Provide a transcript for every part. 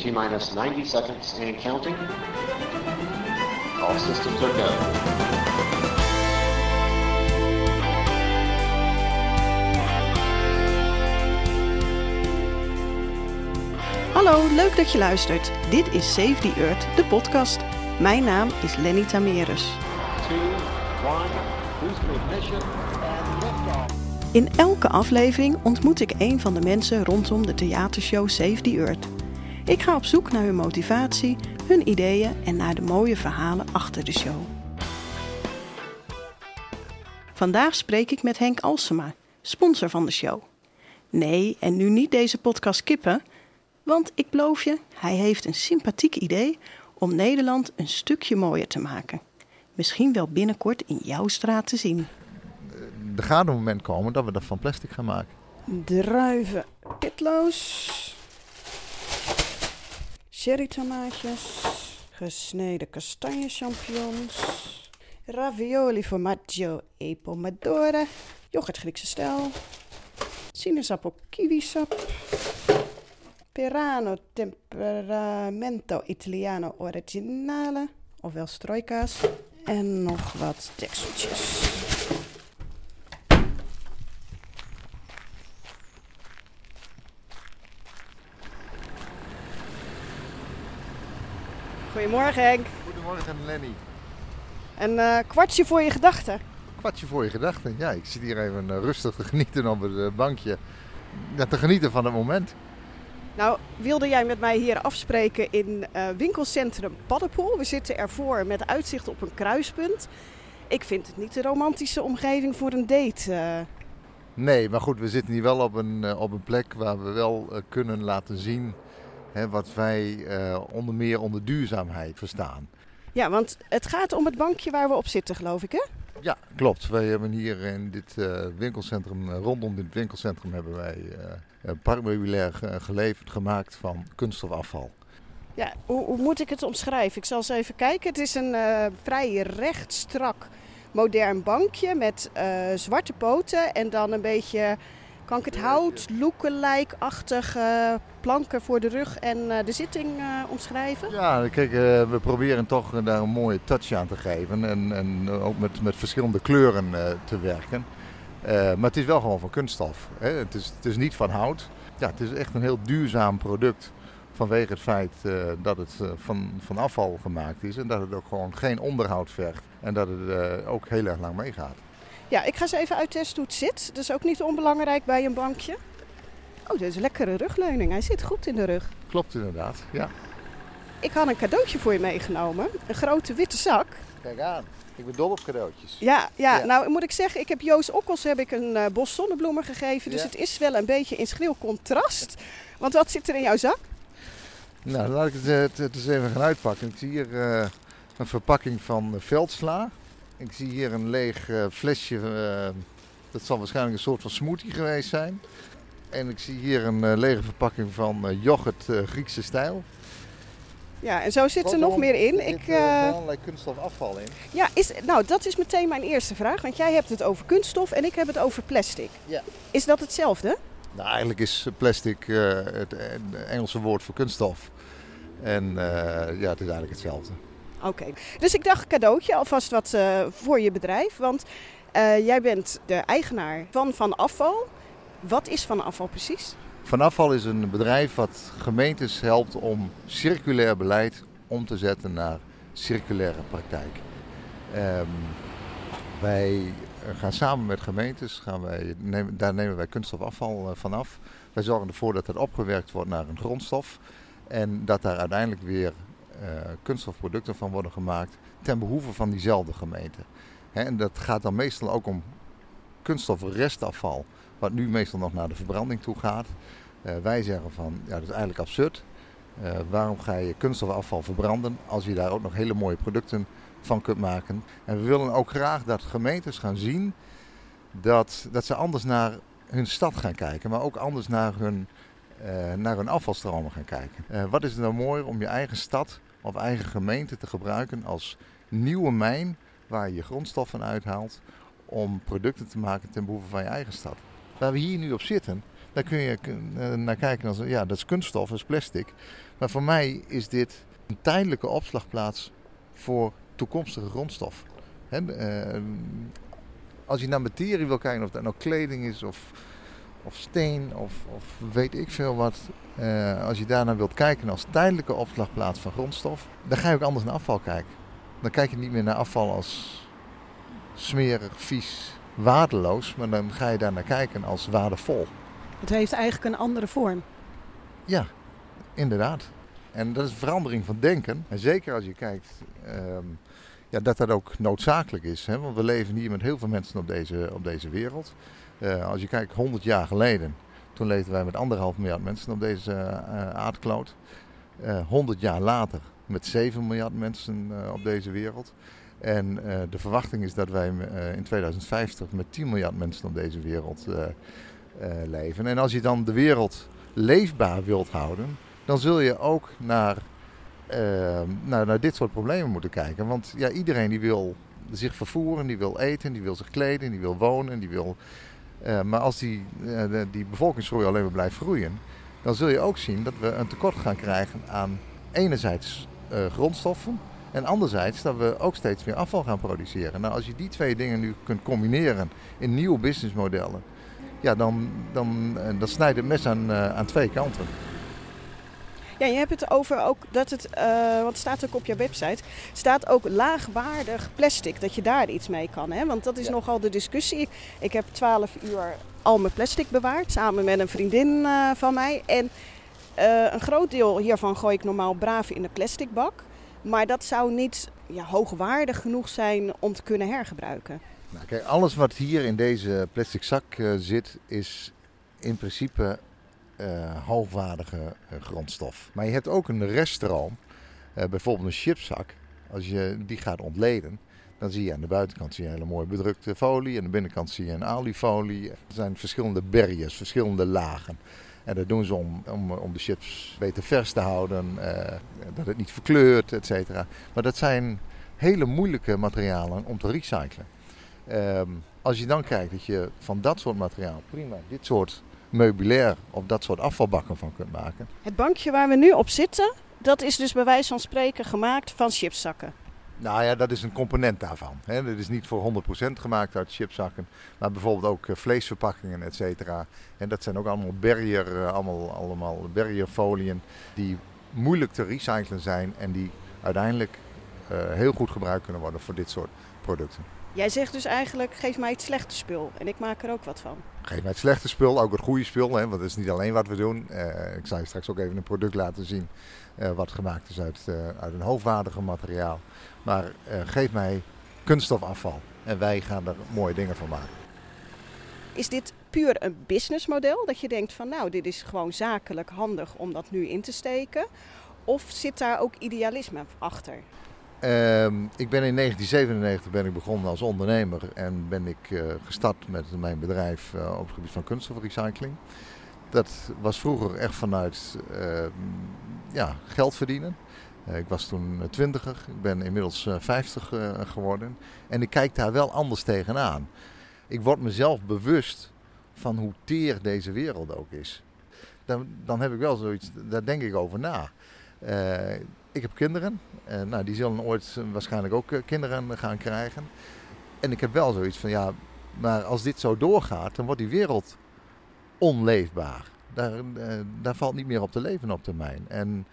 T minus 90 seconds and counting. All systems are go. Hallo, leuk dat je luistert. Dit is Save the Earth, de podcast. Mijn naam is Lenny liftoff. In elke aflevering ontmoet ik een van de mensen rondom de theatershow Save the Earth. Ik ga op zoek naar hun motivatie, hun ideeën en naar de mooie verhalen achter de show. Vandaag spreek ik met Henk Alsema, sponsor van de show. Nee, en nu niet deze podcast kippen, want ik beloof je, hij heeft een sympathiek idee om Nederland een stukje mooier te maken. Misschien wel binnenkort in jouw straat te zien. er gaat een moment komen dat we dat van plastic gaan maken. Druiven pitloos. Cherry tomaatjes. Gesneden kastanje champignons. Ravioli formaggio e pomodoro. Yoghurt Griekse stijl. Sinaasappel kiwisap. Perano temperamento italiano originale. Ofwel strooikaas. En nog wat dekseltjes. Goedemorgen Henk. Goedemorgen Lenny. Een eh, kwartje voor je gedachten. Kwartje voor je gedachten. Ja, ik zit hier even eh, rustig te genieten op het eh, bankje. Ja, te genieten van het moment. Nou, wilde jij met mij hier afspreken in winkelcentrum Paddenpoel? We zitten ervoor met uitzicht op een kruispunt. Ik vind het niet de romantische omgeving voor een date. Nee, maar goed, we zitten hier wel op een, op een plek waar we wel kunnen laten zien hè, wat wij eh, onder meer onder duurzaamheid verstaan. Ja, want het gaat om het bankje waar we op zitten, geloof ik, hè? Ja, klopt. Wij hebben hier in dit eh, winkelcentrum, eh, rondom dit winkelcentrum, hebben wij een parkmeubilair ge- geleverd, gemaakt van kunststofafval. Ja, hoe, hoe moet ik het omschrijven? Ik zal eens even kijken. Het is een vrij recht, strak, modern bankje met zwarte poten en dan een beetje, kan ik het hout, lookalike-achtige planken voor de rug en eh, de zitting eh, omschrijven? Ja, kijk, eh, we proberen toch daar een mooie touch aan te geven en, en ook met, met verschillende kleuren te werken. Maar het is wel gewoon van kunststof. Hè? Het, is, het is niet van hout. Ja, het is echt een heel duurzaam product vanwege het feit dat het van, van afval gemaakt is en dat het ook gewoon geen onderhoud vergt en dat het ook heel erg lang meegaat. Ja, ik ga eens even uittesten hoe het zit. Dat is ook niet onbelangrijk bij een bankje. Oh, dit is een lekkere rugleuning. Hij zit goed in de rug. Klopt inderdaad, ja. Ik had een cadeautje voor je meegenomen. Een grote witte zak. Kijk aan, ik ben dol op cadeautjes. Ja, ja, Ja. nou moet ik zeggen, ik heb Joost Okkels heb ik een eh, bos zonnebloemen gegeven. Dus Ja. het is wel een beetje in schril contrast. Want wat zit er in jouw zak? Nou, dan laat ik het, eh, het, het eens even gaan uitpakken. Ik zie hier eh, een verpakking van veldsla. Ik zie hier een leeg eh, flesje. eh, dat zal waarschijnlijk een soort van smoothie geweest zijn. En ik zie hier een eh, lege verpakking van yoghurt Griekse stijl. Ja, en zo zit er nog meer in. Er Ik, zit eh, allerlei kunststofafval in. ja, is, nou, dat is meteen mijn eerste vraag. Want jij hebt het over kunststof en ik heb het over plastic. Ja. Is dat hetzelfde? Nou, eigenlijk is plastic het Engelse woord voor kunststof. En ja, het is eigenlijk hetzelfde. Oké. Dus ik dacht cadeautje, alvast wat eh, voor je bedrijf. Want eh, jij bent de eigenaar van Van Afval. Wat is Van Afval precies? Van Afval is een bedrijf wat gemeentes helpt om circulair beleid om te zetten naar circulaire praktijk. Ehm, wij gaan samen met gemeentes, gaan wij, daar nemen wij kunststofafval eh, van af. Wij zorgen ervoor dat het opgewerkt wordt naar een grondstof en dat daar uiteindelijk weer kunststofproducten van worden gemaakt ten behoeve van diezelfde gemeente. En dat gaat dan meestal ook om kunststofrestafval, wat nu meestal nog naar de verbranding toe gaat. Eh, wij zeggen van, ja, dat is eigenlijk absurd. Eh, waarom ga je kunststofafval verbranden als je daar ook nog hele mooie producten van kunt maken? En we willen ook graag dat gemeentes gaan zien dat, dat ze anders naar hun stad gaan kijken, maar ook anders naar hun, eh, naar hun afvalstromen gaan kijken. Eh, wat is het nou mooi om je eigen stad of eigen gemeente te gebruiken als nieuwe mijn waar je je grondstoffen uithaalt om producten te maken ten behoeve van je eigen stad. Waar we hier nu op zitten, Daar kun je naar kijken als, ja, dat is kunststof, dat is plastic. Maar voor mij is dit een tijdelijke opslagplaats voor toekomstige grondstof. als je naar materie wil kijken, of dat nou kleding is of, of steen of, of weet ik veel wat. als je daarnaar wilt kijken als tijdelijke opslagplaats van grondstof, dan ga je ook anders naar afval kijken. Dan kijk je niet meer naar afval als smerig, vies, waardeloos, maar dan ga je daar naar kijken als waardevol. Het heeft eigenlijk een andere vorm. Ja, inderdaad. En dat is verandering van denken. En zeker als je kijkt ehm, ja, dat dat ook noodzakelijk is. Hè? Want we leven hier met heel veel mensen op deze, op deze wereld. Uh, als je kijkt 100 jaar geleden, toen leefden wij met anderhalf miljard mensen op deze uh, aardkloot. Uh, eh, 100 jaar later met 7 miljard mensen op deze wereld. En de verwachting is dat wij in 2050 met 10 miljard mensen op deze wereld leven. En als je dan de wereld leefbaar wilt houden, dan zul je ook naar, naar, naar, dit soort problemen moeten kijken. Want ja, iedereen die wil zich vervoeren, die wil eten, die wil zich kleden, die wil wonen, die wil... Uh, maar als die, uh, die bevolkingsgroei alleen maar blijft groeien, dan zul je ook zien dat we een tekort gaan krijgen aan enerzijds grondstoffen en anderzijds dat we ook steeds meer afval gaan produceren. Nou, als je die twee dingen nu kunt combineren in nieuwe businessmodellen, ja, dan, dan, dan snijdt het mes aan, aan twee kanten. Ja, je hebt het over ook dat het, uh, want het staat ook op je website, staat ook laagwaardig plastic, dat je daar iets mee kan. Hè? Want dat is nogal de discussie. Ik heb 12 uur al mijn plastic bewaard, samen met een vriendin uh, van mij. En uh, een groot deel hiervan gooi ik normaal braaf in de plastic bak. Maar dat zou niet ja, hoogwaardig genoeg zijn om te kunnen hergebruiken. Nou, kijk, alles wat hier in deze plastic zak zit, is in principe uh, hoogwaardige uh, grondstof. Maar je hebt ook een reststroom, uh, bijvoorbeeld een chipzak. Als je die gaat ontleden, dan zie je aan de buitenkant zie je een hele mooie bedrukte folie. Aan de binnenkant zie je een aliefolie. Er zijn verschillende barriers, verschillende lagen. En dat doen ze om, om, om de chips beter vers te houden, dat het niet verkleurt, et cetera. Maar dat zijn hele moeilijke materialen om te recyclen. Um, als je dan kijkt dat je van dat soort materiaal prima dit soort meubilair of dat soort afvalbakken van kunt maken. Het bankje waar we nu op zitten, dat is dus bij wijze van spreken gemaakt van chipszakken. Nou ja, dat is een component daarvan. Hè. Dat is niet voor 100% gemaakt uit chipszakken, maar bijvoorbeeld ook eh, vleesverpakkingen, et cetera. En dat zijn ook allemaal barrier, eh, allemaal, allemaal barrierfolien die moeilijk te recyclen zijn en die uiteindelijk uh, heel goed gebruikt kunnen worden voor dit soort producten. Jij zegt dus eigenlijk, geef mij het slechte spul en ik maak er ook wat van. Geef mij het slechte spul, ook het goede spul, hè, want dat is niet alleen wat we doen. Uh, ik zal je straks ook even een product laten zien uh, wat gemaakt is uit, uh, uit een hoogwaardige materiaal. Maar geef mij kunststofafval en wij gaan er mooie dingen van maken. Is dit puur een businessmodel? Dat je denkt van nou, dit is gewoon zakelijk handig om dat nu in te steken? Of zit daar ook idealisme achter? Um, ik ben in 1997 ben ik begonnen als ondernemer en ben ik uh, gestart met mijn bedrijf uh, op het gebied van kunststofrecycling. Dat was vroeger echt vanuit uh, ja, geld verdienen. Eh, ik was toen twintiger, ik ben inmiddels 50 geworden en ik kijk daar wel anders tegenaan. Ik word mezelf bewust van hoe teer deze wereld ook is. Dan, dan heb ik wel zoiets, daar denk ik over na. Ik heb kinderen. Uh, nou, die zullen ooit waarschijnlijk ook uh, kinderen gaan krijgen. En ik heb wel zoiets van ja, maar als dit zo doorgaat, dan wordt die wereld onleefbaar. Daar, daar valt niet meer op te leven op termijn. En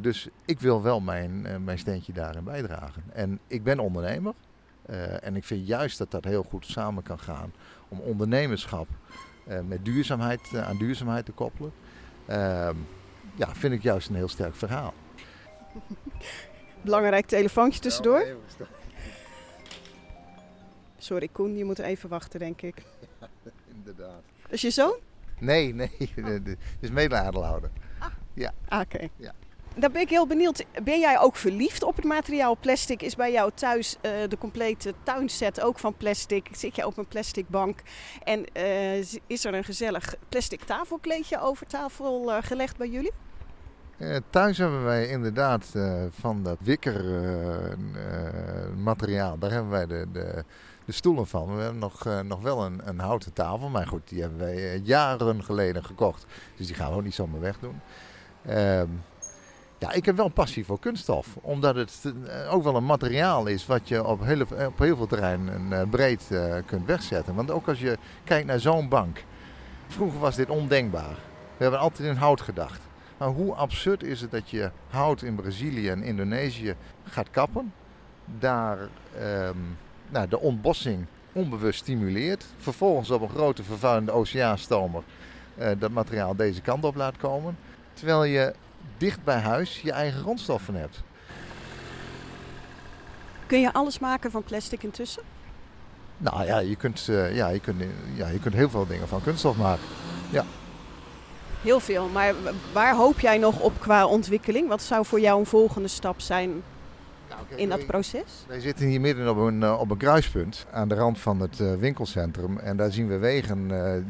dus ik wil wel mijn, mijn steentje daarin bijdragen. En ik ben ondernemer. en ik vind juist dat dat heel goed samen kan gaan om ondernemerschap met duurzaamheid aan duurzaamheid te koppelen. Ehm, ja, vind ik juist een heel sterk verhaal. Belangrijk telefoontje tussendoor. Sorry Koen, je moet even wachten denk ik. inderdaad. Is je zoon? Nee, nee. Het is. Ah. Ja. Ah, oké. Ja. Dan ben ik heel benieuwd. Ben jij ook verliefd op het materiaal plastic? Is bij jou thuis uh, de complete tuinset ook van plastic? Zit je op een plastic bank? En uh, is er een gezellig plastic tafelkleedje over tafel uh, gelegd bij jullie? Uh, thuis hebben wij inderdaad uh, van dat wikker uh, materiaal, daar hebben wij de, de, de stoelen van. We hebben nog, eh, nog wel een, een houten tafel, maar goed, die hebben wij eh, jaren geleden gekocht. Dus die gaan we ook niet zomaar wegdoen. Ehm, ja, ik heb wel passie voor kunststof. Omdat het eh, ook wel een materiaal is wat je op heel, op heel veel terreinen eh, breed eh, kunt wegzetten. Want ook als je kijkt naar zo'n bank. Vroeger was dit ondenkbaar. We hebben altijd in hout gedacht. Maar hoe absurd is het dat je hout in Brazilië en Indonesië gaat kappen. Daar ehm, nou, de ontbossing onbewust stimuleert. Vervolgens op een grote vervuilende oceaanstomer eh, dat materiaal deze kant op laat komen. Terwijl je dicht bij huis je eigen grondstoffen hebt. Kun je alles maken van plastic intussen? Nou ja, je kunt, eh, ja, je kunt, ja, je kunt heel veel dingen van kunststof maken. Heel veel, maar waar hoop jij nog op qua ontwikkeling? Wat zou voor jou een volgende stap zijn in dat proces? Wij zitten hier midden op een, eh, op een kruispunt aan de rand van het eh, winkelcentrum. En daar zien we wegen eh,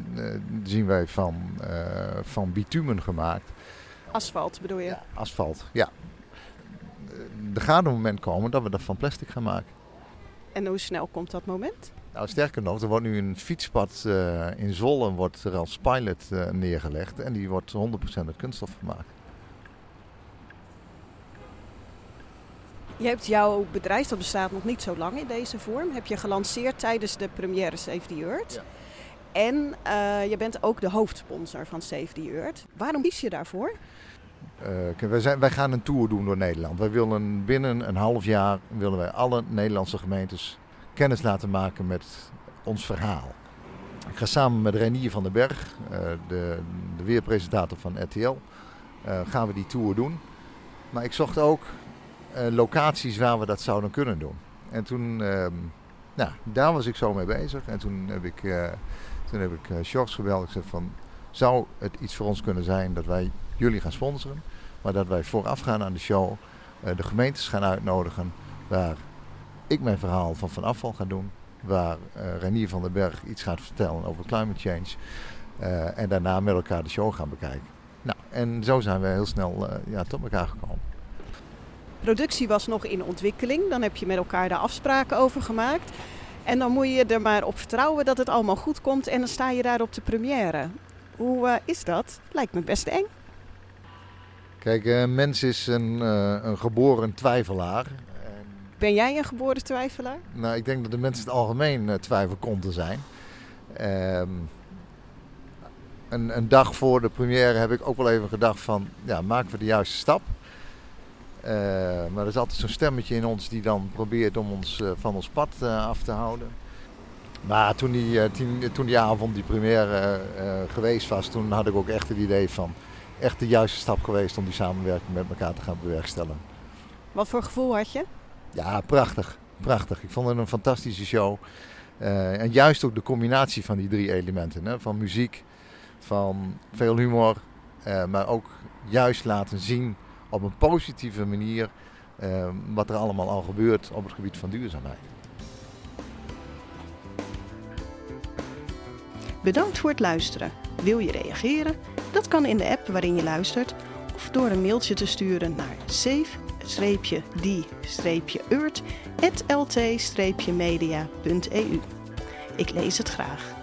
zien wij van, van bitumen gemaakt. Asfalt bedoel je? Asfalt, ja. Er gaat een moment komen dat we dat van plastic gaan maken. En hoe snel komt dat moment? Nou, sterker nog, er wordt nu een fietspad eh, in Zwolle wordt er als pilot eh, neergelegd. En die wordt 100% uit kunststof gemaakt. Je hebt jouw bedrijf, dat bestaat nog niet zo lang in deze vorm, heb je gelanceerd tijdens de première Save the Earth. Ja. En eh, je bent ook de hoofdsponsor van Save the Earth. Waarom kies je daarvoor? Kijk, wij, zijn, wij gaan een tour doen door Nederland. Wij willen binnen een half jaar willen wij alle Nederlandse gemeentes kennis laten maken met ons verhaal. Ik ga samen met Renier van den Berg, eh, de, de weerpresentator van RTL, eh, gaan we die tour doen. Maar ik zocht ook eh, locaties waar we dat zouden kunnen doen. En toen, ehm, nou, daar was ik zo mee bezig. En toen heb ik, toen heb ik Sjors gebeld. Ik zei van, zou het iets voor ons kunnen zijn dat wij jullie gaan sponsoren? Maar dat wij voorafgaan aan de show de gemeentes gaan uitnodigen waar ik mijn verhaal van van afval ga doen. Waar eh Renier van den Berg iets gaat vertellen over climate change. eh, en daarna met elkaar de show gaan bekijken. Nou, en zo zijn we heel snel eh, ja, tot elkaar gekomen. Productie was nog in ontwikkeling, dan heb je met elkaar daar afspraken over gemaakt. En dan moet je er maar op vertrouwen dat het allemaal goed komt en dan sta je daar op de première. Hoe is dat? Lijkt me best eng. Kijk, een mens is een, een geboren twijfelaar. En, Ben jij een geboren twijfelaar? nou, ik denk dat de mensen in het algemeen uh, twijfelkonten zijn. Ehm, een, een dag voor de première heb ik ook wel even gedacht van, ja, maken we de juiste stap? Eh, maar er is altijd zo'n stemmetje in ons die dan probeert om ons eh, van ons pad eh, af te houden. Maar toen die, eh, toen die avond die première eh, eh, geweest was, toen had ik ook echt het idee van echt de juiste stap geweest om die samenwerking met elkaar te gaan bewerkstelligen. Wat voor gevoel had je? Ja, prachtig. Prachtig. Ik vond het een fantastische show. Eh, en juist ook de combinatie van die drie elementen. Hè? Van muziek, van veel humor. eh, maar ook juist laten zien op een positieve manier eh, wat er allemaal al gebeurt op het gebied van duurzaamheid. Bedankt voor het luisteren. Wil je reageren? Dat kan in de app waarin je luistert of door een mailtje te sturen naar save-die-earth@lt-media.eu. Ik lees het graag.